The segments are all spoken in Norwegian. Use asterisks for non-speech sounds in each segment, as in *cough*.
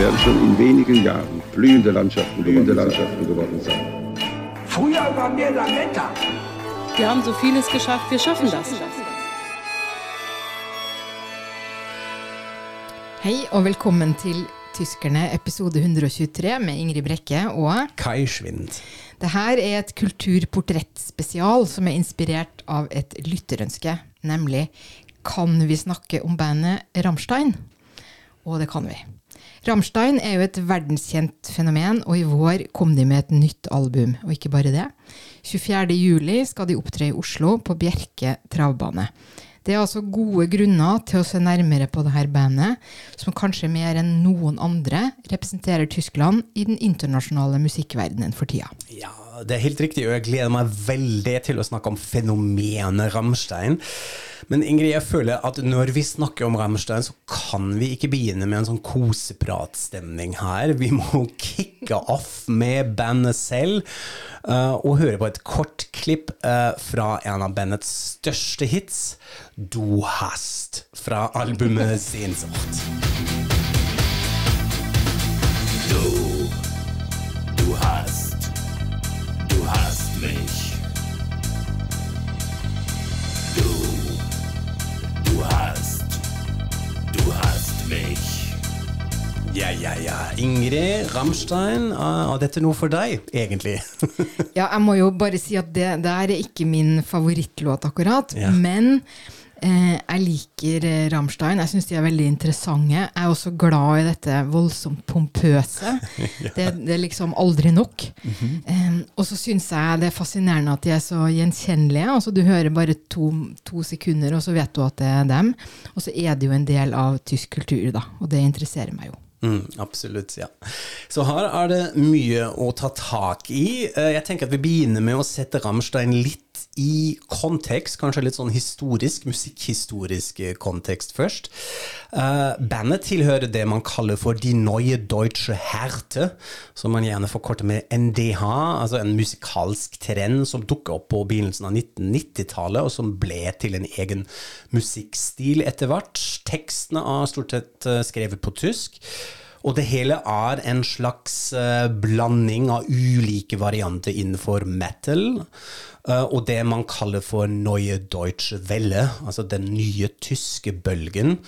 Werden schon in wenigen Jahren blühende Landschaften, blühende Landschaften geworden sein. Früher waren wir Lametta. Wir haben so vieles geschafft, wir schaffen das. Hei og velkommen til Tyskerne episode 123 med Ingrid Brekke og Kai Schwind. Det her er et kulturportrettspesial som er inspirert av et lytterønske, nemlig Kan vi snakke om bandet Rammstein? Og det kan vi. Rammstein er jo et verdenskjent fenomen, og i vår kom de med et nytt album. Og ikke bare det. 24.07 skal de opptre i Oslo, på Bjerke travbane. Det er altså gode grunner til å se nærmere på dette bandet, som kanskje mer enn noen andre representerer Tyskland i den internasjonale musikkverdenen for tida. Ja, det er helt riktig, og jeg gleder meg veldig til å snakke om fenomenet Rammstein. Men Ingrid, jeg føler at når vi snakker om Rammstein, så kan vi ikke begynne med en sånn kosepratstemning her. Vi må kicke off med bandet selv, uh, og høre på et kort klipp uh, fra en av bandets største hits, Du hast, fra albumet Sehnsucht. Hast. Ja, ja, ja. Ingrid Rammstein, uh, er dette noe for deg, egentlig? *laughs* Ja, jeg må jo bare si at det der er ikke min favorittlåt akkurat, Ja. men jeg liker eh, Rammstein. Jeg syns de er veldig interessante. Jeg er også glad i dette voldsomt pompøse. *laughs* det, det er liksom aldri nok. eh, og så syns jeg det er fascinerende at de er så gjenkjennelige. Altså, du hører bare to, to sekunder, og så vet du at det er dem. Og så er det jo en del av tysk kultur, da. Og det interesserer meg jo. Mm, absolutt, ja. Så her er det mye å ta tak i. Eh, Jeg tenker at vi begynner med å sette Rammstein litt i kontekst, kanskje litt sånn historisk, musikkhistorisk eh, kontekst først. Uh, bandet tilhører det man kaller for Die Neue Deutsche Herte, som man gjerne forkorter med NDH, altså en musikalsk trend som dukket opp på begynnelsen av 1990-tallet, og som ble til en egen musikkstil etter hvert. Tekstene er stort sett eh, skrevet på tysk. Og det hele er en slags blanding av ulike varianter innenfor metal, og det man kaller for Neue Deutsche Welle, altså den nye tyske bølgen.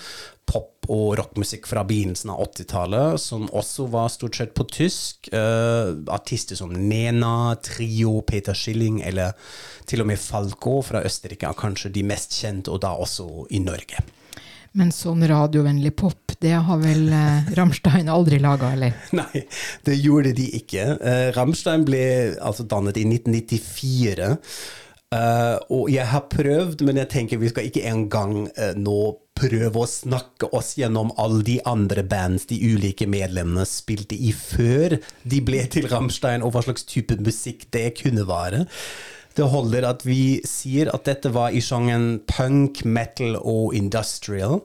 Pop- og rockmusikk fra begynnelsen av 80-tallet, som også var stort sett på tysk. Eh, artister som Nena, Trio, Peter Schilling eller til og med Falco fra Østerrike er kanskje de mest kjente, og da også i Norge. Men sånn radiovennlig pop, det har vel eh, Rammstein aldri laga, eller? *laughs* Nei, det gjorde de ikke. Eh, Rammstein ble altså dannet i 1994. Uh, og jeg har prøvd, men jeg tenker vi skal ikke engang uh, nå prøve å snakke oss gjennom alle de andre bands de ulike medlemmene spilte i før de ble til Rammstein, og hva slags type musikk det kunne være. Det holder at vi sier at dette var i sjangeren punk, metal og industrial.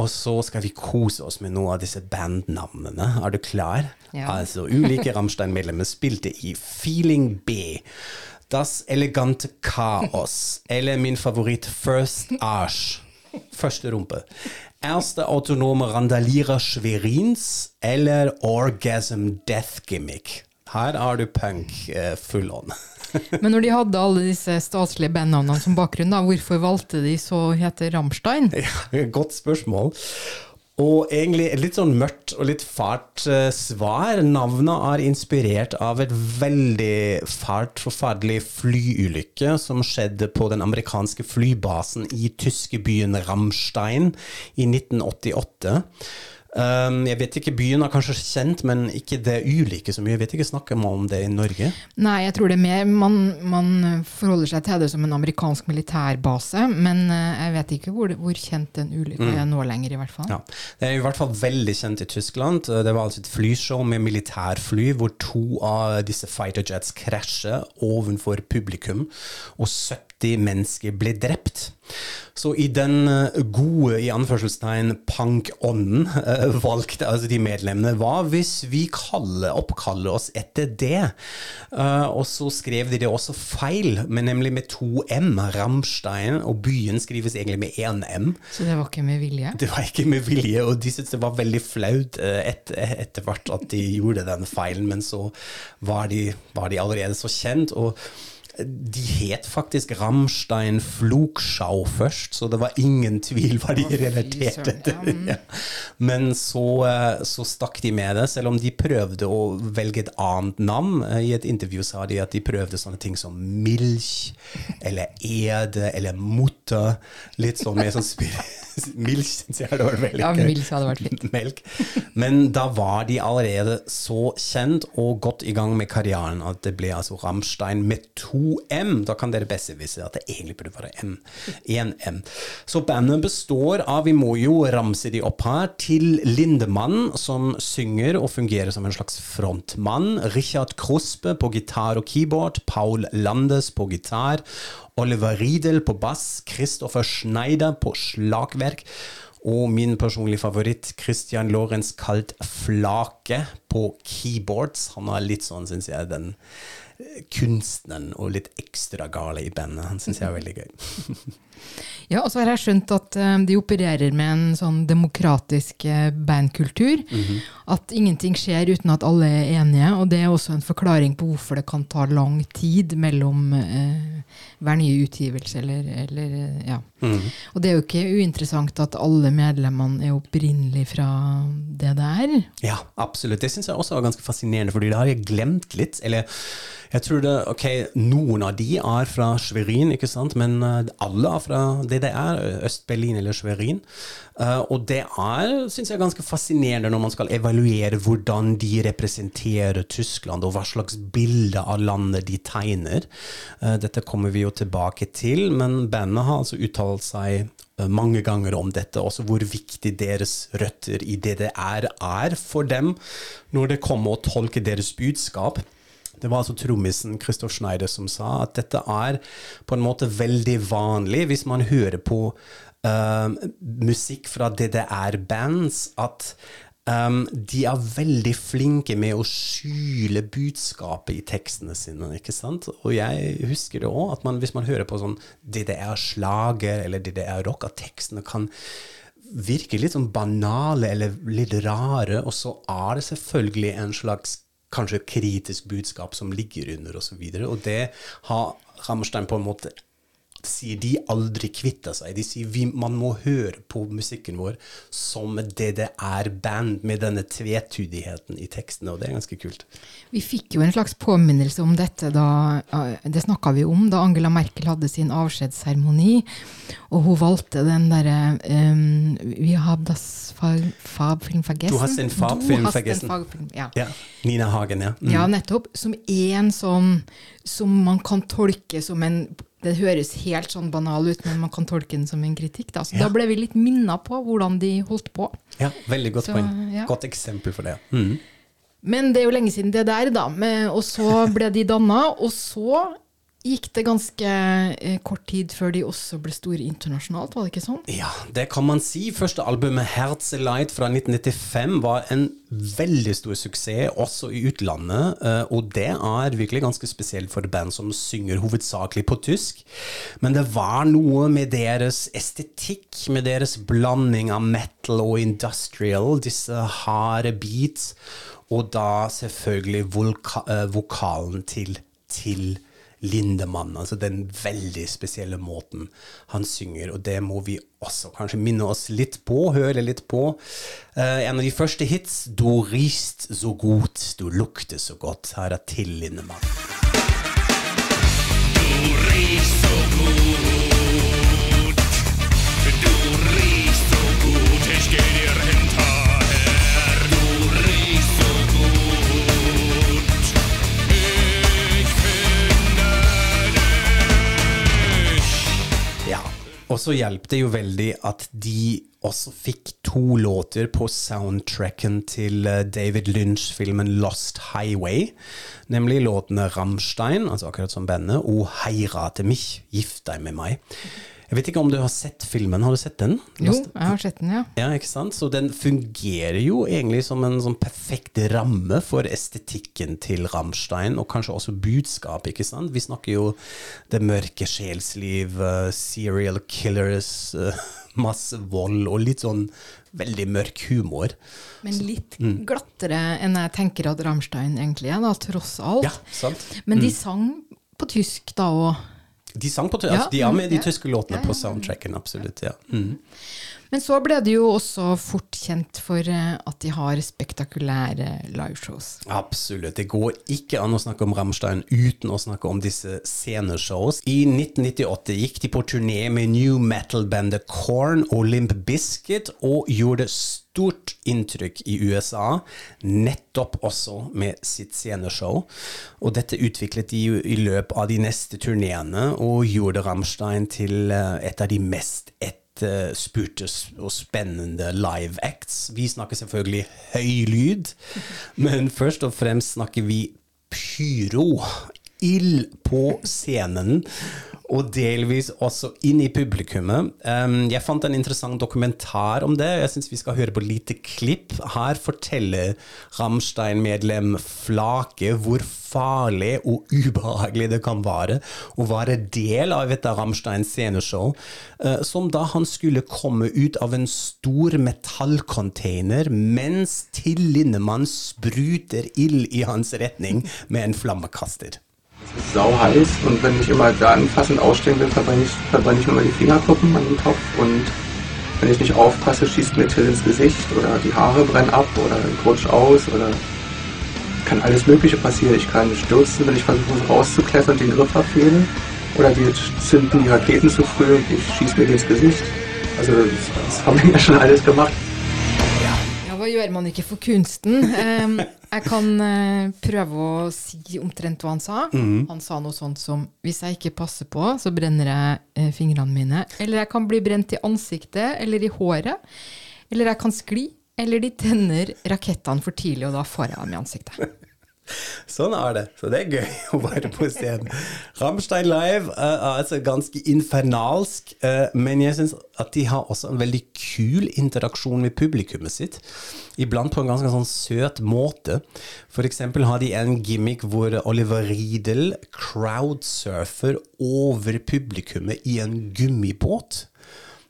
Og så skal vi kose oss med noen av disse bandnavnene. Er du klar? Ja. Altså, ulike Rammstein-medlemmer spilte i Feeling B. Das elegante Chaos. Eller min favoritt First Arsch. Første rumpe. Erste autonome Randalierer Schwerins eller Orgasm Death Gimmick. Her er du punk eh, full on. Men når de hadde alle disse statslige bandnavnene som bakgrunn, da, hvorfor valgte de så å hete Rammstein? *laughs* Ja, Godt spørsmål. Og egentlig et litt sånn mørkt og litt fælt eh, svar. Navnet er inspirert av et veldig fælt, forferdelig flyulykke som skjedde på den amerikanske flybasen i tyske byen Ramstein i 1988. Um, jeg vet ikke, Byen er kanskje kjent, men ikke det ulike så mye. Jeg vet ikke, Snakker man om det i Norge? Nei, jeg tror det er mer man, man forholder seg til det som en amerikansk militærbase, men eh, jeg vet ikke hvor, hvor kjent den ulykka er nå lenger, i hvert fall. Mm. Ja. Det er i hvert fall veldig kjent i Tyskland. Det var altså et flyshow med militærfly hvor to av disse fighter jets krasjer ovenfor publikum, og 70 mennesker ble drept. Så i den eh, gode i anførselstegn punk-ånden eh, valgte altså de medlemmene hva hvis vi kaller, oppkaller oss etter det? Eh, og så skrev de det også feil, men nemlig med to M, Ramstein, og byen skrives egentlig med én M. Så det var ikke med vilje? Det var ikke med vilje, og de syntes det var veldig flaut eh, et, etter hvert at de gjorde den feilen, men så var de, var de allerede så kjent. og de het faktisk Rammstein Flugschau først, så det var ingen tvil hva de relaterte til. *laughs* Ja. Men så, eh, så stakk de med det, selv om de prøvde å velge et annet navn. Eh, I et intervju sa de at de prøvde sånne ting som Milch, eller Ede, eller Mutter. Litt sånn mer sånn spir *laughs* Milch syns jeg hadde vært veldig Ja, gøy. Hadde vært fint. *laughs* Melk. Men da var de allerede så kjent og godt i gang med karrieren at det ble altså Rammstein med to M. Da kan dere besserwisse at det egentlig burde være M. Én M. Så bandet består av, vi må jo ramse de opp her, til Lindemann, som synger og fungerer som en slags frontmann. Richard Kruspe på gitar og keyboard. Paul Landes på gitar. Oliver Riedel på bass, Christopher Schneider på slagverk, og min personlige favoritt, Christian Lorentz kalt Flake på keyboards. Han har litt sånn, syns jeg, den eh, kunstneren og litt ekstra gale i bandet. Han syns jeg er veldig gøy. *laughs* Ja, og så har jeg skjønt at eh, de opererer med en sånn demokratisk eh, bandkultur. At ingenting skjer uten at alle er enige, og det er også en forklaring på hvorfor det kan ta lang tid mellom eh, hver nye utgivelse, eller, eller eh, ja. Og det er jo ikke uinteressant at alle medlemmene er opprinnelig fra det det er. Ja, absolutt. Det syns jeg også var ganske fascinerende, fordi det har jeg glemt litt. Eller jeg tror det, ok, noen av de er fra Schwerin, ikke sant, men alle er fra DDR, Øst-Berlin eller Schwerin. Eh, og det er, syns jeg, ganske fascinerende når man skal evaluere hvordan de representerer Tyskland, og hva slags bilde av landet de tegner. Eh, dette kommer vi jo tilbake til, men bandet har altså uttalt seg eh, mange ganger om dette, også hvor viktig deres røtter i DDR er for dem når det kommer å tolke deres budskap. Det var altså trommisen Christoph Schneider som sa at dette er på en måte veldig vanlig hvis man hører på um, musikk fra DDR-bands, at um, de er veldig flinke med å skyle budskapet i tekstene sine. ikke sant? Og jeg husker det òg, at man, hvis man hører på sånn DDR-slager eller DDR-rock, at tekstene kan virke litt sånn banale eller litt rare, og så er det selvfølgelig en slags kanskje kritisk budskap som ligger under, og så. Og det har Hammerstein på en måte sier de aldri kvitter seg. De sier vi, man må høre på musikken vår som DDR-band, med denne tvetydigheten i tekstene, og det er ganske kult. Vi fikk jo en slags påminnelse om dette da Det snakka vi om da Angela Merkel hadde sin avskjedsseremoni. Og hun valgte den derre um, Vi har das Fabfilm vergessen. Du har sin Fabfilm vergessen. Ja. Ja, Nina Hagen, ja. Mm. Ja, nettopp. Som en sånn som man kan tolke som en Det høres helt sånn banal ut, men man kan tolke den som en kritikk. Da, så Ja. da ble vi litt minna på hvordan de holdt på. ja veldig godt Så, poeng. ja. Godt eksempel for det. Mm. Men det er jo lenge siden det der, da. Og så ble de danna, og så gikk det ganske eh, kort tid før de også ble store internasjonalt, var det ikke sånn? Ja, det kan man si. Første albumet, 'Herzeleid' fra 1995, var en veldig stor suksess, også i utlandet. eh, Og det er virkelig ganske spesielt for et band som synger hovedsakelig på tysk. Men det var noe med deres estetikk, med deres blanding av metal og industrial, disse harde beats, og da selvfølgelig eh, vokalen til, til Lindemann, altså den veldig spesielle måten han synger, og det må vi også kanskje minne oss litt på, høre litt på. Eh, en av de første hits, 'Du rist så godt, du lukter så godt', her er til Lindemann. Du rist så gut. Så hjalp det jo veldig at de også fikk to låter på soundtracken til eh, David Lynch-filmen Lost Highway. Nemlig låtene Rammstein, altså akkurat som bandet, og Heirate mich, Gift deg med meg. Jeg vet ikke om du har sett filmen, har du sett den? Jo, jeg har sett den, ja. ja, ikke sant? Så den fungerer jo egentlig som en sånn perfekt ramme for estetikken til Rammstein, og kanskje også budskap, ikke sant? Vi snakker jo det mørke sjelsliv, uh, serial killers, *laughs* uh, masse vold, og litt sånn veldig mørk humor. Men litt Mm. glattere enn jeg tenker at Rammstein egentlig er, da, tross alt. Ja, sant? Men de sang på tysk da òg. De sang på Ja, altså, De har med de ja. tyske låtene på soundtracken, absolutt. ja. Mm. Men så ble det jo også fort kjent for eh, at de har spektakulære liveshows. Absolutt. Det går ikke an å snakke om Rammstein uten å snakke om disse sceneshows. I 1998 gikk de på turné med new metal-bandet Corn og Limp Bizkit, og gjorde stort inntrykk i USA, nettopp også med sitt sceneshow. Og dette utviklet de i løpet av de neste turneene, og gjorde Rammstein til eh, et av de mest etterspurte og spennende live acts. Vi snakker selvfølgelig høy lyd, *laughs* men først og fremst snakker vi pyro. Ild på scenen, og delvis også inn i publikummet. Um, jeg fant en interessant dokumentar om det. Jeg syns vi skal høre på et lite klipp. Her forteller Rammstein-medlem Flake hvor farlig og ubehagelig det kan være å være del av et av Rammsteins sceneshow, eh, som da han skulle komme ut av en stor metallcontainer mens Till Lindemann spruter ild i hans retning med en flammekaster. Sau heiß und wenn ich immer da anfassend ausstehen will, verbrenne ich, verbrenne ich mal die Fingerkuppen an den Topf und wenn ich nicht aufpasse, schießt mir Till ins Gesicht oder die Haare brennen ab oder ich rutsch aus oder kann alles Mögliche passieren. Ich kann stürzen, wenn ich versuche rauszuklettern und den Griff verfehle oder die zünden die Raketen zu früh und ich schieße mir ins Gesicht. Also das, das haben wir ja schon alles gemacht. Gjør man ikke for kunsten? Jeg kan eh, prøve å si omtrent hva han sa. Han sa noe sånt som hvis jeg ikke passer på, så brenner jeg eh, fingrene mine. Eller jeg kan bli brent i ansiktet eller i håret. Eller jeg kan skli. Eller de tenner rakettene for tidlig, og da får jeg dem i ansiktet. Sånn er det. Så det er gøy *laughs* å være på scenen. Rammstein Live eh, er altså ganske infernalsk, eh, men jeg syns at de har også en veldig kul interaksjon med publikummet sitt. Iblant på en ganske sånn søt måte. Eksempel har de en gimmick hvor Oliver Riedel crowdsurfer over publikummet i en gummibåt.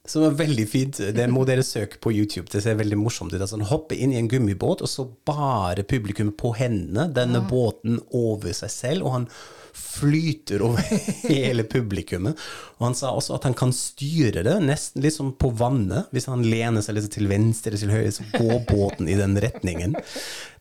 Som er veldig fint. Det må dere søke på YouTube. Det ser veldig morsomt ut. Altså, han hopper inn i en gummibåt, og så bare publikum på hendene, denne båten over seg selv, og han flyter over *laughs* hele publikummet. Og han sa også at han kan styre det, nesten litt som på vannet. Hvis han lener seg litt til venstre til høyre, så går båten i den retningen.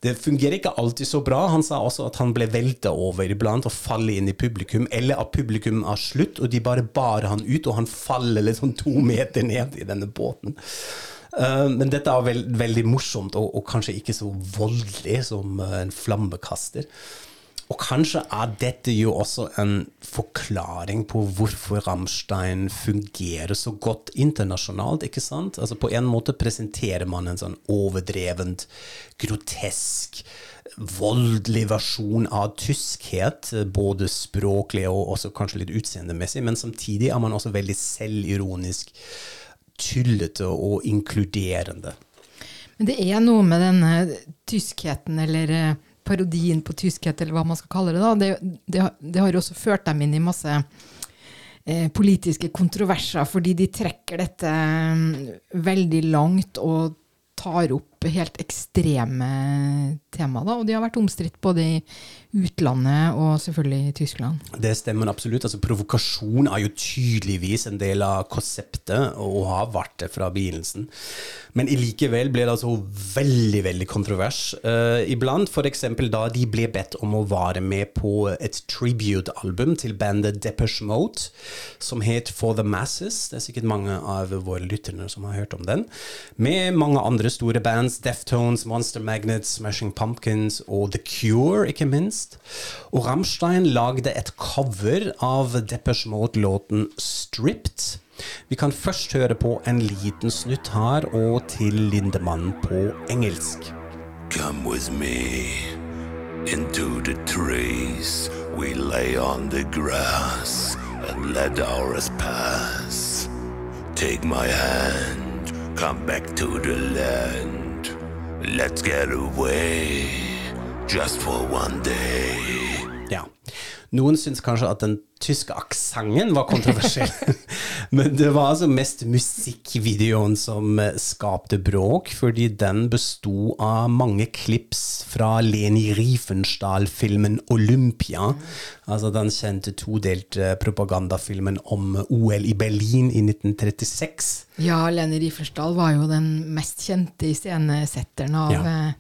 Det fungerer ikke alltid så bra. Han sa også at han ble velta over iblant og faller inn i publikum, eller at publikum er slutt, og de bare bar han ut, og han faller liksom to meter ned i denne båten. Uh, men dette er veld, veldig morsomt, og, og kanskje ikke så voldelig som uh, en flammekaster. Og kanskje er dette jo også en forklaring på hvorfor Rammstein fungerer så godt internasjonalt, ikke sant? Altså på en måte presenterer man en sånn overdrevent, grotesk, voldelig versjon av tyskhet, både språklig og også kanskje litt utseendemessig, men samtidig er man også veldig selvironisk, tullete og inkluderende. Men det er noe med denne tyskheten, eller eh, parodien på tyskhet, eller hva man skal kalle det. da. Det, det, det har også ført dem inn i masse eh, politiske kontroverser, fordi de trekker dette mm, veldig langt og tar opp helt ekstreme tema. da, Og de har vært omstridt både i utlandet og selvfølgelig i Tyskland. Det stemmer absolutt. altså Provokasjon er jo tydeligvis en del av konseptet, og har vært det fra begynnelsen. Men likevel ble det altså veldig veldig kontrovers. Uh, iblant, f.eks. da de ble bedt om å være med på et tribute-album til bandet Depeche Mode, som het For the Masses. Det er sikkert mange av våre lytterne som har hørt om den. Med mange andre store band Scorpions, Deftones, Monster Magnets, Smashing Pumpkins og The Cure, ikke minst. Og Rammstein lagde et cover av Deppers Mode-låten 'Stripped'. Vi kan først høre på en liten snutt her, og til Lindemann på engelsk. Come with me into the trees. We lay on the grass and let hours pass. Take my hand, come back to the land. Let's get away just for one day. Noen syns kanskje at den tyske aksenten var kontroversiell, *laughs* men det var altså mest musikkvideoen som eh, skapte bråk, fordi den besto av mange klips fra Leni Riefenstahl-filmen 'Olympia', altså den kjente todelte propagandafilmen om OL i Berlin i 1936. Ja, Leni Riefenstahl var jo den mest kjente iscenesetteren av Ja.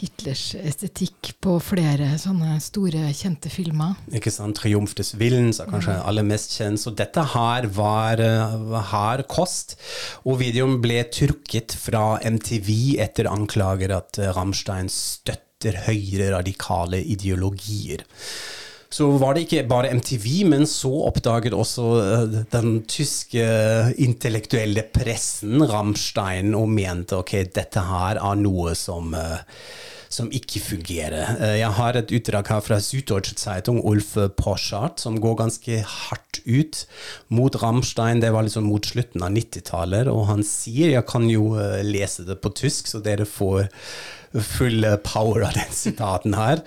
Hitlers estetikk på flere sånne store, kjente filmer. Ikke sant? 'Triumf des Willens' er kanskje aller mest kjent. Så dette her var, eh, hard kost. Og videoen ble trukket fra MTV etter anklager at eh, Rammstein støtter høyre radikale ideologier. Så var det ikke bare MTV, men så oppdaget også eh, den tyske intellektuelle pressen Rammstein og mente ok, dette her er noe som eh, som ikke fungerer. Eh, Jeg har et utdrag her fra Süddeutsche Zeitung, Ulf Porschart, som går ganske hardt ut mot Rammstein. Det var liksom mot slutten av 90-tallet, og han sier, jeg kan jo eh, lese det på tysk, så dere får full power av den sitaten her.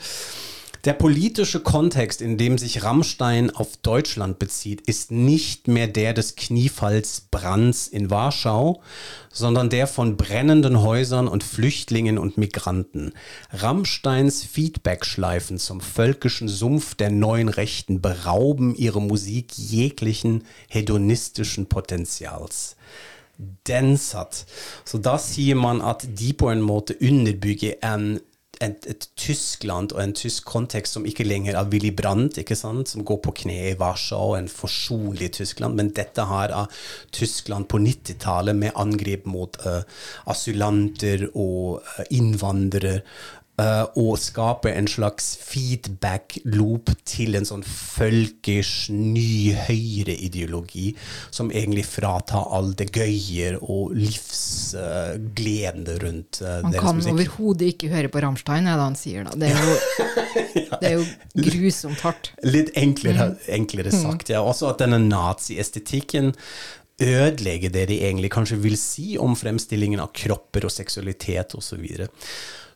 Der politische Kontext, in dem sich Rammstein auf Deutschland bezieht, ist nicht mehr der des Kniefalls Brands in Warschau, sondern der von brennenden Häusern und Flüchtlingen und Migranten. Rammsteins Feedbackschleifen zum völkischen Sumpf der neuen Rechten berauben ihre Musik jeglichen hedonistischen Potenzials. Den satt. Så da sier man at de på en måte underbygger en et, et Tyskland og en tysk kontekst som ikke lenger er Willy Brandt, ikke sant? som går på kne i Warszawa, en forsonlig Tyskland, men dette her er Tyskland på 90-tallet med angrep mot uh, asylanter og uh, innvandrere. Eh, og skape en slags feedback-loop til en sånn folkers ny høyreideologi som egentlig fratar all det gøye og livsgleden rundt eh, Man deres kan overhodet ikke høre på Rammstein, er det han sier da. Det er jo, *laughs* det er jo grusomt hardt. Litt enklere, enklere sagt, ja. Også at denne naziestetikken ødelegger det de egentlig kanskje vil si om fremstillingen av kropper og seksualitet osv.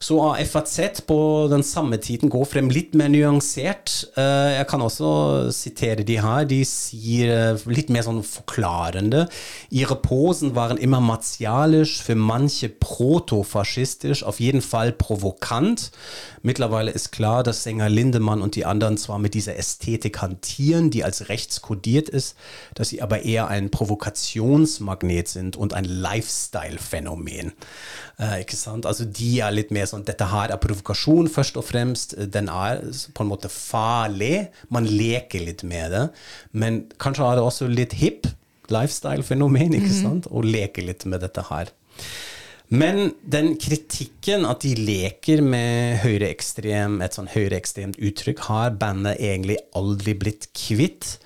Så. FAZ på den samme tiden går frem litt mer nyansert. Eh, Jeg kan også sitere de her. De sier eh, litt mer sånn forklarende. Ihre Posen waren immer martialisch, für manche protofaschistisch, auf jeden Fall provokant. Mittlerweile ist klar, dass Sänger Lindemann und die anderen zwar mit dieser Ästhetik hantieren, die als rechts kodiert ist, dass sie aber eher ein Provokationsmagnet sind und ein Lifestyle-Phänomen. Eh, ikke sant? Altså, de er litt mer sånn Dette her er provokasjon, først og fremst. Den er på en måte farlig. Man leker litt med det. Men kanskje er det også litt hipp lifestyle-fenomen, ikke sant? Å leke litt med dette her. Men den kritikken at de leker med høyreekstrem, et sånn høyreekstremt uttrykk, har bandet egentlig aldri blitt kvitt.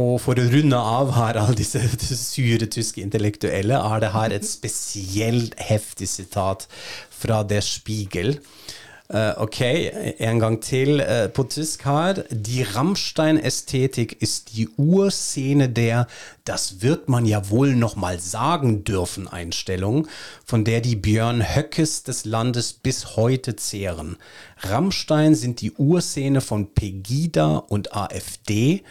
Og for å runde av her alle disse *laughs* sure tyske intellektuelle, har det her et spesielt heftig sitat fra Der Spiegel. Eh, ok, en gang til på tysk her. Die Rammstein-Ästhetik ist die Urszene der Das wird man ja wohl noch mal sagen dürfen Einstellung, von der die Björn Höckes des Landes bis heute zehren. Rammstein sind die Urszene von Pegida und AfD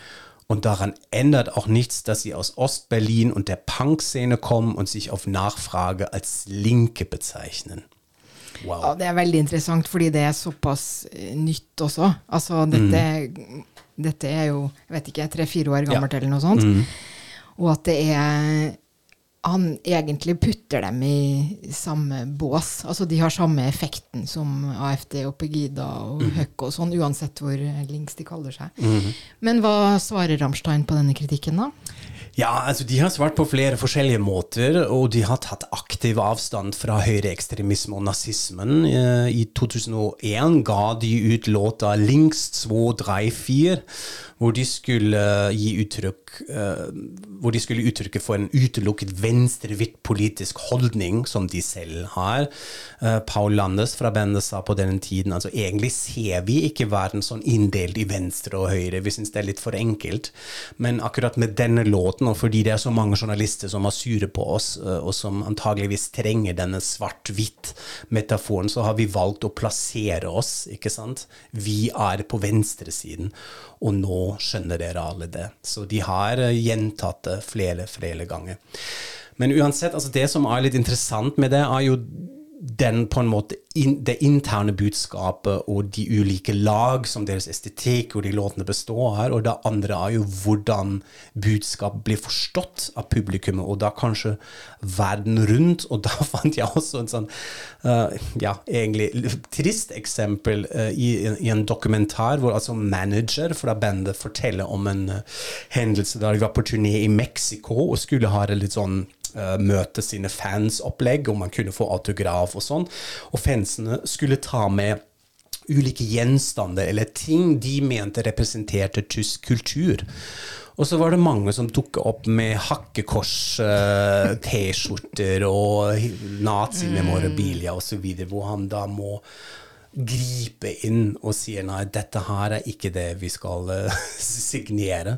und daran ändert auch nichts, dass sie aus Ostberlin und der Punk-Szene kommen und sich auf Nachfrage als Linke bezeichnen. Wow. Ja, det er veldig interessant, fordi det er såpass eh, nytt også. Altså, dette, dette er jo, jeg vet ikke, tre-fire år gammelt eller noe sånt. Og at det er Han egentlig putter dem i samme bås. Altså, de har samme effekten som AFD og Pegida og Høck og sånn, uansett hvor links de kaller seg. Men hva svarer Ramstein på denne kritikken, da? Ja, altså De har svart på flere forskjellige måter, og de har tatt aktiv avstand fra høyreekstremisme og nazismen. Eh, I 2001 ga de ut låta 'Links 2, 3, 4', hvor de skulle gi uttrykk eh, hvor de skulle uttrykke for en utelukket venstre-hvitt politisk holdning, som de selv har. Eh, Paul Landes fra bandet sa på denne tiden altså egentlig ser vi ikke verden sånn inndelt i venstre og høyre, vi syns det er litt for enkelt. Men akkurat med denne låten, og fordi det er så mange journalister som har sure på oss, eh, og som antageligvis trenger denne svart-hvitt-metaforen, så har vi valgt å plassere oss, ikke sant. Vi er på venstresiden, og nå skjønner dere alle det. Så de har eh, gjentatt det flere, flere ganger. Men uansett, altså det som er litt interessant med det, er jo den på en måte in, det interne budskapet og de ulike lag som deres estetikk og de låtene består av. Og det andre er jo hvordan budskapet blir forstått av publikummet, og da kanskje verden rundt. Og da *laughs* fant jeg også en sånn uh, ja, egentlig trist eksempel uh, i, i, en dokumentar hvor altså manager fra bandet forteller om en uh, hendelse da de var på turné i Mexico og skulle ha det litt sånn møte sine fans-opplegg, om man kunne få autograf og sånn. Og fansene skulle ta med ulike gjenstander eller ting de mente representerte tysk kultur. Og så var det mange som dukket opp med hakkekors-T-skjorter *laughs* uh, og nazimemorabilia osv., hvor han da må gripe inn og sier nei, dette her er ikke det vi skal uh, *laughs* signere.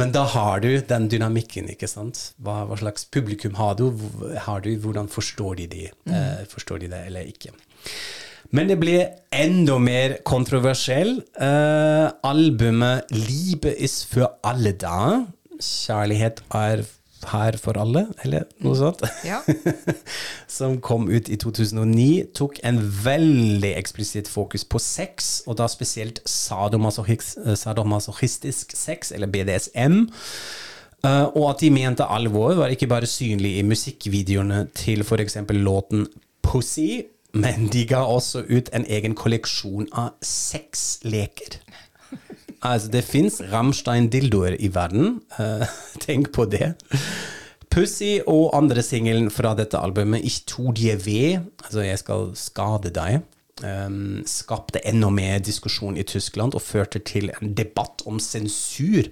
Men da har du den dynamikken, ikke sant. Hva, hva slags publikum har du? har du? Hvordan forstår de, de uh, forstår de det eller ikke? Men det ble enda mer kontroversiell. Uh, albumet 'Liebe is for alle da'. Kjærlighet er her for alle, eller noe sånt, Ja. *laughs* som kom ut i 2009, tok en veldig eksplisitt fokus på sex, og da spesielt eh, sadomasochistisk sex, eller BDSM. Eh, og at de mente alvor var ikke bare synlig i musikkvideoene til f.eks. låten Pussy, men de ga også ut en egen kolleksjon av sexleker. Altså, det fins Rammstein-dildoer i verden. Uh, *laughs* tenk på det. Pussy og andre singelen fra dette albumet, Ich tu die weh, altså Jeg skal skade deg, um, skapte enda mer diskusjon i Tyskland og førte til en debatt om sensur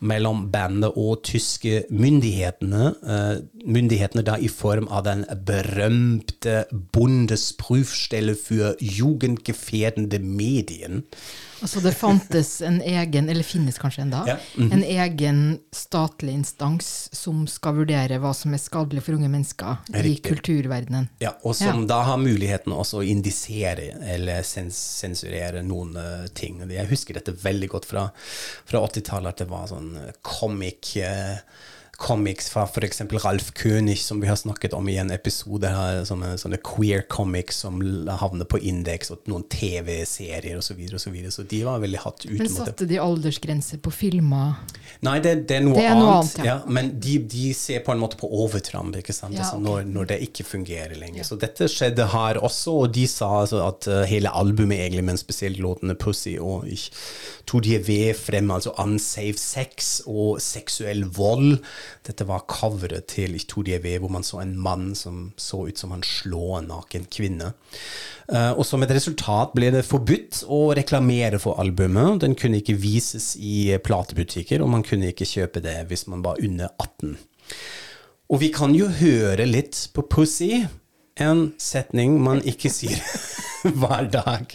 mellom bandet og tyske myndighetene. Uh, myndighetene da i form av den berømte Bundesprüfstelle für jugendgefährdende Medien. Altså det fantes en egen, eller finnes kanskje enda, Ja, mhm. en egen statlig instans som skal vurdere hva som er skadelig for unge mennesker i kulturverdenen. Ja, og som Ja. da har muligheten også å indisere eller sens sensurere noen uh, ting. Jeg husker dette veldig godt fra, fra 80-tallet, at det var sånn eh, comic eh, Comics fra f.eks. Ralf König, som vi har snakket om i en episode. her, Sånne, sånne queer comics som havner på indeks, og noen TV-serier osv. Så, videre, og så, videre. så de var veldig hatt ut Men satte de aldersgrense på filmer? Nei, det, det er noe Det er noe annet. annet, ja. ja. Men de, de ser på en måte på overtramp, ikke sant? Ja, altså, når, når det ikke fungerer lenger. Så dette skjedde her også, og de sa altså at uh, hele albumet, egentlig, men spesielt låtene 'Pussy' og Ich to de ved frem, altså unsafe sex og seksuell vold. Dette var coveret til to hvor man så en mann som så ut som han slår en naken kvinne. Eh, og som et resultat ble det forbudt å reklamere for albumet. Den kunne ikke vises i platebutikker, og man kunne ikke kjøpe det hvis man var under 18. Og vi kan jo høre litt på Pussy, en setning man ikke sier *laughs* hver dag.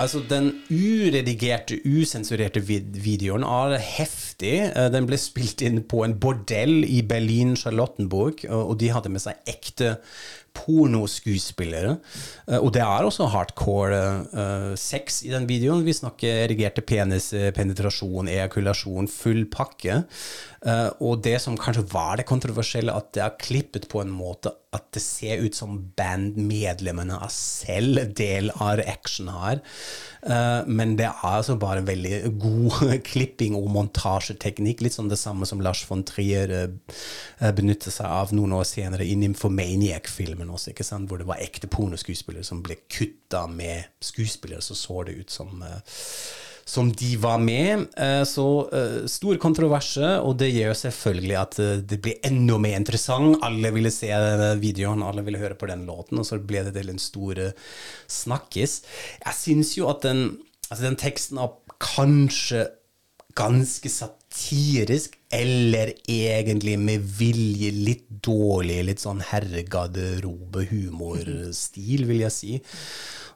Altså den uredigerte, usensurerte vid videoen er heftig. Eh, Den ble spilt inn på en bordell i Berlin-Charlottenburg, og og de hadde med seg ekte pornoskuespillere. Eh, og det er også hardcore uh, sex i den videoen. Vi snakker erigerte penis, eh, penetrasjon, ejakulasjon, full pakke. Eh, og det som kanskje var det kontroversielle, at det er klippet på en måte at det ser ut som bandmedlemmene er selv del av action her. Eh, men det er altså bare veldig god *laughs* klipping og montasjeteknikk. Litt sånn det samme som Lars von Trier eh, benytter seg av noen år senere i Nymphomaniac-filmen også, ikke sant? hvor det var ekte pornoskuespillere som ble kutta med skuespillere, så så det ut som som de var med. Eh, Så eh, stor kontroverse, og det gjør selvfølgelig at eh, det blir enda mer interessant. Alle ville se videoen, alle ville høre på den låten, og så ble det til en stor snakkis. Jeg syns jo at den, altså den teksten er kanskje ganske satirisk, eller egentlig med vilje litt dårlig, litt sånn herregarderobe-humorstil, vil jeg si.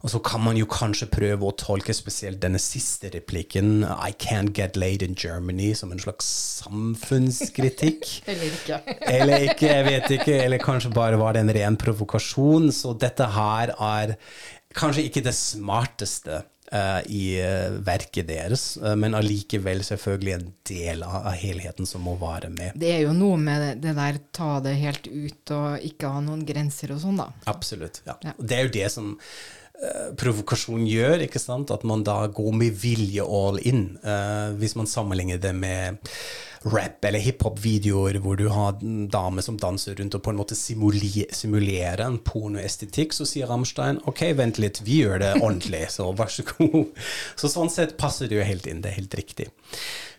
Og så kan man jo kanskje prøve å tolke spesielt denne siste replikken, I can't get laid in Germany, som en slags samfunnskritikk. *laughs* Eller ikke. eller ikke, jeg vet ikke. Eller kanskje bare var det en ren provokasjon. Så dette her er kanskje ikke det smarteste eh, i eh, verket deres, eh, men allikevel selvfølgelig en del av, helheten som må være med. Det er jo noe med det, der ta det helt ut og ikke ha noen grenser og sånn, da. Absolutt. ja. Ja. Det er jo det som provokasjon gjør, ikke sant? at man da går med vilje all in. Uh, hvis man sammenligner det med rap- eller hiphop-videoer hvor du har en dame som danser rundt og på en måte simulerer en pornoestetikk, så sier Rammstein ok, vent litt, vi gjør det ordentlig, så vær så god. *laughs* Så sånn sett passer det jo helt inn, det er helt riktig.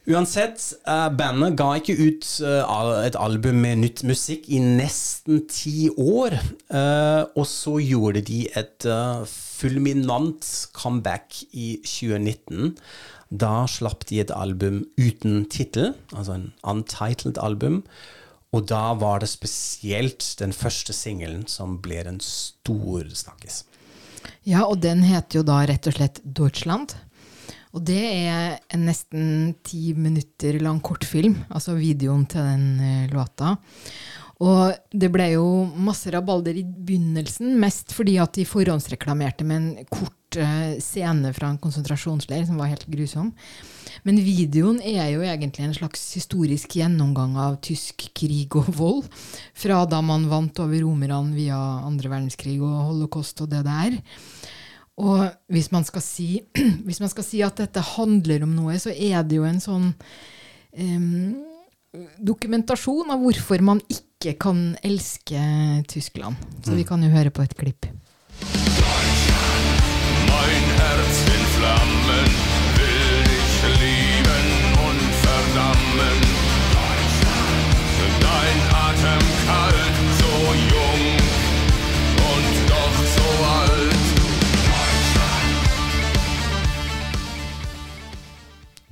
Uansett, eh, bandet ga ikke ut eh, et album med nytt musikk i nesten ti år. eh, og så gjorde de et eh, fulminant comeback i 2019. Da slapp de et album uten tittel, altså en untitled album. Og da var det spesielt den første singelen som ble en stor snakkis. Ja, og den heter jo da rett og slett Deutschland. Og det er en nesten ti minutter lang kortfilm, altså videoen til den eh, låta. Og det ble jo masse rabalder i begynnelsen, mest fordi at de forhåndsreklamerte med en kort uh, scene fra en konsentrasjonsleir som var helt grusom. Men videoen er jo egentlig en slags historisk gjennomgang av tysk krig og vold. Fra da man vant over romerne via andre verdenskrig og holocaust og det der. Og hvis man si, *clears throat* hvis man skal si at dette handler om noe, så er det jo en sånn em, dokumentasjon av hvorfor man ikke kan elske Tyskland. Så vi kan jo høre på et klipp. Mein Herz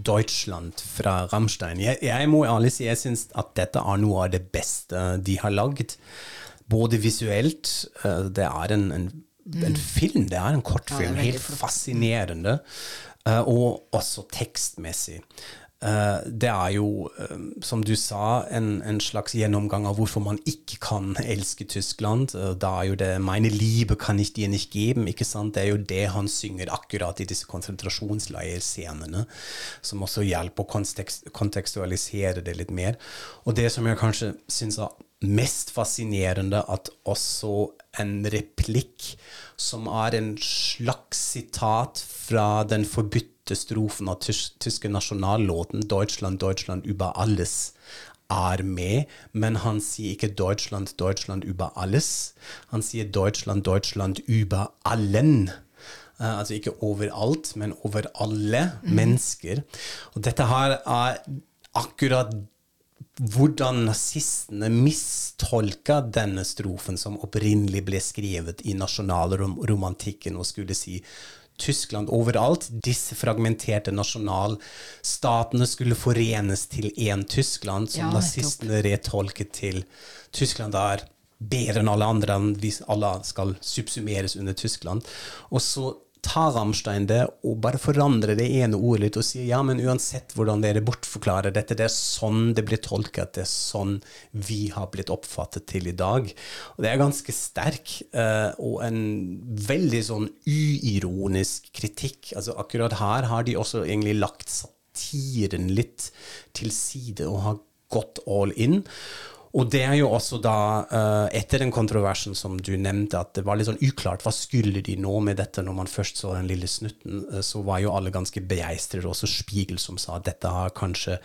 Deutschland fra Rammstein. Jeg, jeg må ærlig si jeg syns at dette er noe av det beste de har lagd. Både visuelt eh, Det er en, en, en film, det er en kortfilm. veldig helt fascinerende. eh, og også tekstmessig. Eh, det er jo, eh, som du sa, en, en slags gjennomgang av hvorfor man ikke kan elske Tyskland. Eh, da er jo det 'meine Liebe kan ich dir nicht geben'. ikke sant? Det er jo det han synger akkurat i disse konsentrasjonsleirscenene, som også hjelper å kontekst, kontekstualisere det litt mer. Og det som jeg kanskje syns er mest fascinerende, at også en replikk som er en slags sitat fra den forbudte strofen av tysk, tyske nasjonallåten 'Deutschland, Deutschland über alles' er med, men han sier ikke 'Deutschland, Deutschland über alles'. Han sier 'Deutschland, Deutschland über allen'. Uh, altså ikke overalt, men over alle mennesker. Og dette her er akkurat hvordan nazistene mistolka denne strofen som opprinnelig ble skrevet i nasjonalromantikken og skulle si Tyskland overalt. Disse fragmenterte nasjonalstatene skulle forenes til én Tyskland, som Ja, nazistene retolket til Tyskland er bedre enn alle andre, hvis alle skal subsumeres under Tyskland. Og så tar Rammstein det og bare forandre det ene ordet litt og si ja, men uansett hvordan dere bortforklarer dette, det er sånn det blir tolket, det er sånn vi har blitt oppfattet til i dag. Og det er ganske sterk, eh, og en veldig sånn uironisk kritikk. Altså akkurat her har de også egentlig lagt satiren litt til side og har gått all in. Og det er jo også da, uh, etter den kontroversen som du nevnte, at det var litt sånn uklart hva skulle de nå med dette når man først så den lille snutten, uh, så var jo alle ganske begeistret. Også Spiegel som sa at dette har kanskje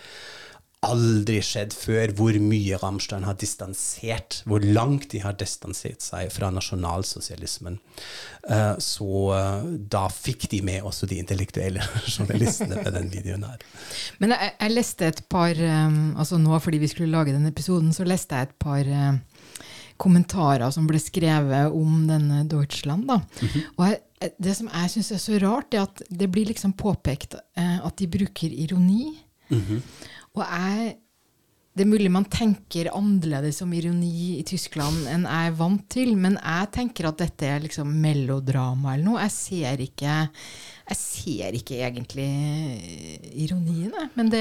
aldri skjedd før, hvor mye Rammstein har distansert, hvor langt de har distansert seg fra nasjonalsosialismen. Uh, så uh, da fikk de med også de intellektuelle *laughs* journalistene med den videoen her. Men jeg, jeg leste et par um, altså Nå fordi vi skulle lage denne episoden, så leste jeg et par kommentarer som ble skrevet om denne Deutschland. da. Mm -hmm. Og jeg, det som jeg syns er så rart, er at det blir liksom påpekt at de bruker ironi. Mm -hmm. Og jeg Det er mulig man tenker annerledes om ironi i Tyskland enn jeg er vant til, men jeg tenker at dette er liksom melodrama eller noe. Jeg ser ikke, jeg ser ikke egentlig ironien, men det,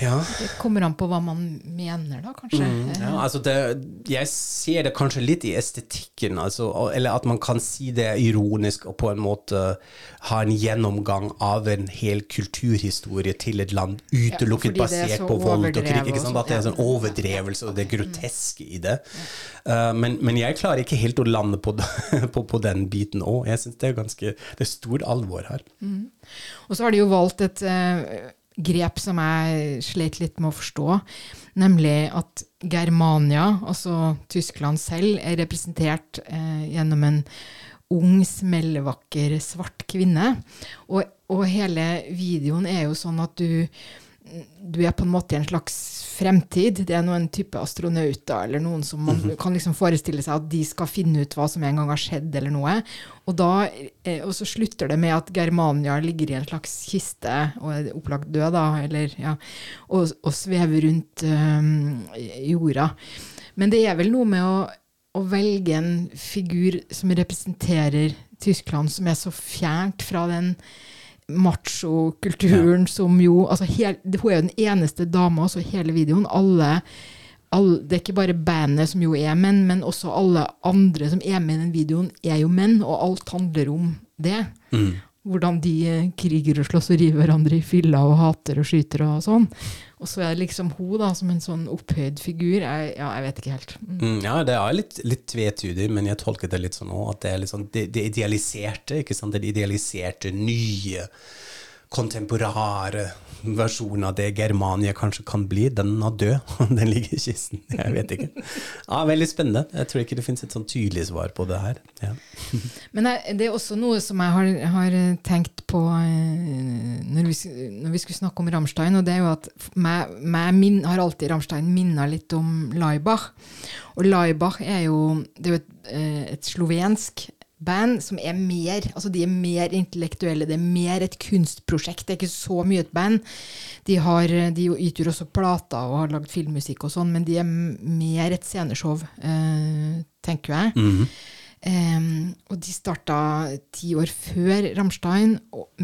ja. det, kommer an på hva man mener, da, kanskje. Mm, ja, altså det, jeg ser det kanskje litt i estetikken, altså, eller at man kan si det ironisk og på en måte ha en gjennomgang av en hel kulturhistorie til et land utelukket ja, basert på vold og krig. At det er sånn overdrevelse og det groteske i det. Uh, men, men, jeg klarer ikke helt å lande på, *laughs* på, på den biten òg. Jeg syns det er ganske det er stort alvor her. Mm. Og så har de jo valgt et uh, grep som jeg slet litt med å forstå, nemlig at Germania, altså Tyskland selv, er representert uh, gjennom en ung, smellevakker, svart kvinne. Og, og hele videoen er jo sånn at du du er på en måte i en slags fremtid. Det er noen type astronauter eller noen som man mhm. kan liksom forestille seg at de skal finne ut hva som en gang har skjedd, eller noe. Og, da, eh, og så slutter det med at Germania ligger i en slags kiste og er opplagt død, da, eller, ja, og, og svever rundt um, jorda. Men det er vel noe med å, å velge en figur som representerer Tyskland, som er så fjernt fra den machokulturen ja. som jo altså hel, Hun er jo den eneste dama i hele videoen. Alle, alle, det er ikke bare bandet som jo er menn, men også alle andre som er med i den videoen, er jo menn, og alt handler om det. Mm. Hvordan de eh, kriger og slåss og river hverandre i fylla og hater og skyter og sånn. Og så er liksom hun da, som en sånn opphøyd figur. Jeg, ja, jeg vet ikke helt. Mm. Mm, ja, det er litt, litt tvetydig, men jeg tolker det litt sånn òg, at det er litt sånn det, det idealiserte, ikke sant? Det idealiserte, nye kontemporare versjonen av det Germania kanskje kan bli, den er død. *laughs* Den ligger i kisten. Jeg vet ikke. Ja, Veldig spennende. Jeg tror ikke det finnes et sånn tydelig svar på det her. Ja. *laughs* Men det er også noe som jeg har, har tenkt på eh, når vi, når vi, skulle snakke om Rammstein, og det er jo at meg, meg min, har alltid Rammstein minna litt om Laibach. Og Laibach er jo, det er jo et, eh, et slovensk band som er mer altså de er mer intellektuelle. Det er mer et kunstprosjekt. Det er ikke så mye et band. De, har, de utgjør også plater og har lagd filmmusikk og sånn, men de er mer et sceneshow, eh, tenker jeg. Mm -hmm. Um, og de starta ti år før Rammstein,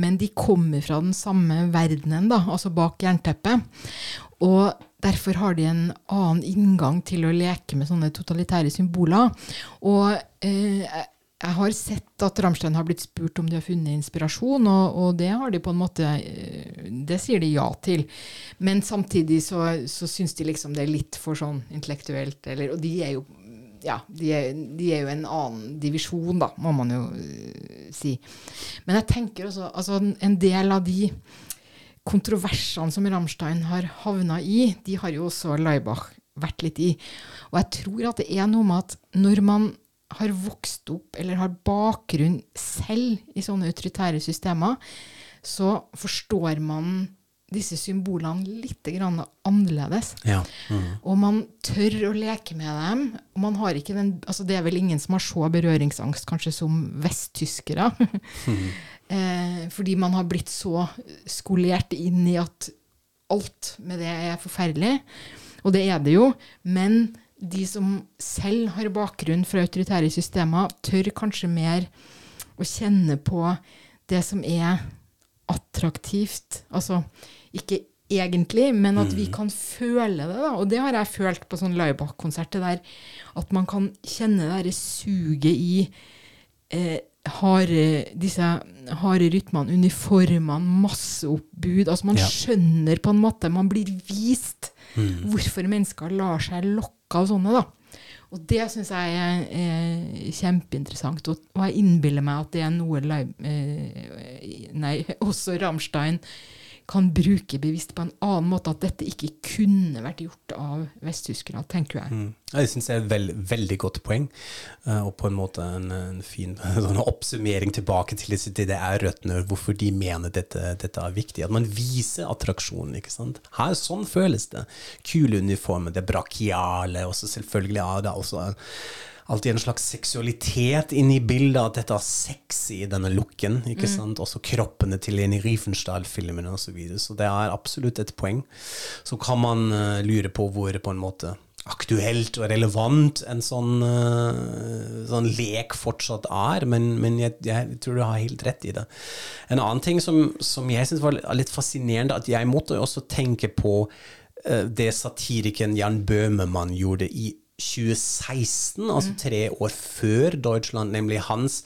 men de kommer fra den samme verdenen, da, altså bak jernteppet. Og derfor har de en annen inngang til å leke med sånne totalitære symboler. Og uh, jeg har sett at Rammstein har blitt spurt om de har funnet inspirasjon, og, og, det har de på en måte eh, Det sier de ja til. Men samtidig så, så syns de liksom det er litt for sånn intellektuelt, eller, Og de er jo ja, de er, de er, jo en annen divisjon, da, må man jo uh, si. Men jeg tenker også altså En del av de kontroversene som Rammstein har havna i, de har jo også Laibach vært litt i. Og jeg tror at det er noe med at når man har vokst opp eller har bakgrunn selv i sånne autoritære systemer, så forstår man disse symbolene litt annerledes. Ja. Mm. Og man tør å leke med dem. og man har ikke den, altså Det er vel ingen som har så berøringsangst kanskje som vesttyskere. Mm. *laughs* eh, fordi man har blitt så skolert inn i at alt med det er forferdelig. Og det er det jo. Men de som selv har bakgrunn fra autoritære systemer, tør kanskje mer å kjenne på det som er attraktivt. Altså ikke egentlig, men at vi kan føle det. da, Og det har jeg følt på sånn Laibach-konsert. der At man kan kjenne det derre suget i eh, harde, disse harde rytmene, uniformene, masseoppbud. Altså man Ja. skjønner på en måte, man blir vist hvorfor mennesker lar seg lokke av sånne. da. Og det syns jeg er, er kjempeinteressant. Og, og jeg innbiller meg at det er noe Leib, eh, nei, *laughs* også Rammstein kan bruke bevisst på en annen måte. At dette ikke kunne vært gjort av vesttyskere, tenker jeg. Mm. Det syns jeg er et veld, veldig godt poeng, eh, og på en måte en, en fin *laughs* sånn oppsummering tilbake til disse DDR-røttene, hvorfor de mener dette, dette er viktig. At man viser attraksjonen, ikke sant. Her, sånn føles det. Kule uniformer, det brakiale, og selvfølgelig er det også alltid en slags seksualitet inne i bildet, at dette har sex i denne looken, ikke sant. Også kroppene til Leni Riefenstahl-filmene osv. Så, videre. så det er absolutt et poeng. Så kan man uh, lure på hvor på en måte aktuelt og relevant en sånn, uh, sånn lek fortsatt er, men, men jeg, jeg tror du har helt rett i det. En annen ting som, som jeg syns var litt fascinerende, at jeg måtte også tenke på eh, det satirikeren Jan Bøhmemann gjorde i 2016, altså tre år før Deutschland, nemlig hans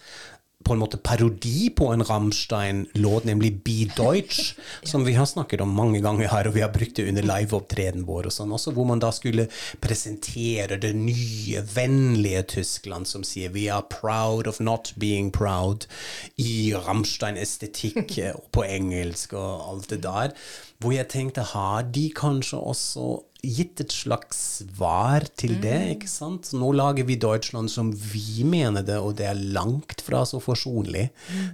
på en måte parodi på en Rammstein-låt, nemlig Be Deutsch, *laughs* som vi har snakket om mange ganger her, og vi har brukt det under liveopptredenen vår, og sånn også, hvor man da skulle presentere det nye, vennlige Tyskland, som sier 'we are proud of not being proud', i Rammstein-estetikk *laughs* eh, på engelsk og alt det der. Hvor jeg tenkte, har de kanskje også gitt et slags svar til det, ikke sant? Nå lager vi Deutschland som vi mener det, og det er langt fra så forsonlig.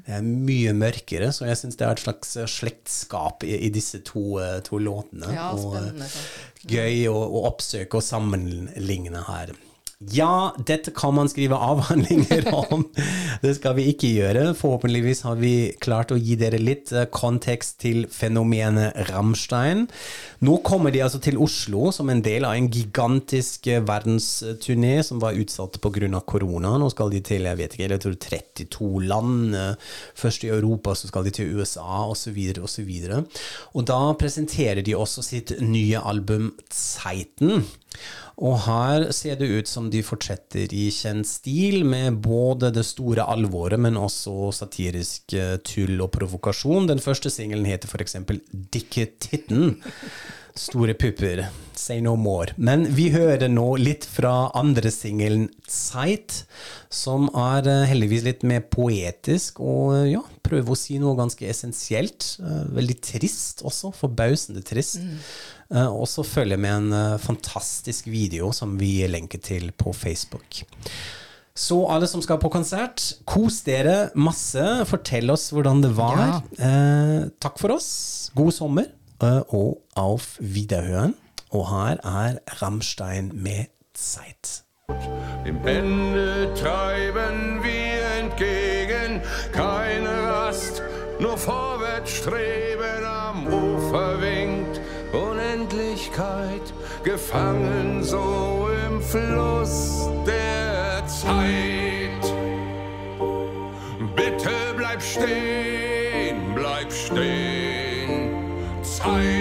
Det er mye mørkere, så jeg syns det er et slags eh, slektskap i, i disse to, eh, to låtene. Ja, og, eh, spennende. gøy å, å oppsøke og sammenligne her. Ja, dette kan man skrive avhandlinger *laughs* om. Det skal vi ikke gjøre. Forhåpentligvis har vi klart å gi dere litt eh, kontekst til fenomenet Rammstein. Nå kommer de altså til Oslo som en del av en gigantisk eh, verdensturné som var utsatt pga. korona. Nå skal de til jeg vet ikke, jeg tror 32 land. eh, Først i Europa, så skal de til USA osv. osv. Og da presenterer de også sitt nye album Zeiten. Og her ser det ut som de fortsetter i kjent stil, med både det store alvoret, men også satirisk eh, tull og provokasjon. Den første singelen heter f.eks. Dikke titten. Store pupper. Say no more. Men vi hører nå litt fra andre singelen Zeit, som er eh, heldigvis litt mer poetisk, og eh, ja, prøver å si noe ganske essensielt. Eh, Veldig trist også, forbausende trist. Mm. Og så følger med en fantastisk video som vi lenker til på Facebook. Så alle som skal på konsert, kos dere masse. Fortell oss hvordan det var. Eh, takk for oss. God sommer, og auf Wiederhören. Og her er Rammstein med Zeit. Dem Ende treiben wir entgegen, keine Rast, nur vorwärts streben am Ufer winkt Unendlichkeit, gefangen so im Fluss der Zeit. Bitte bleib stehen, bleib stehen, Zeit.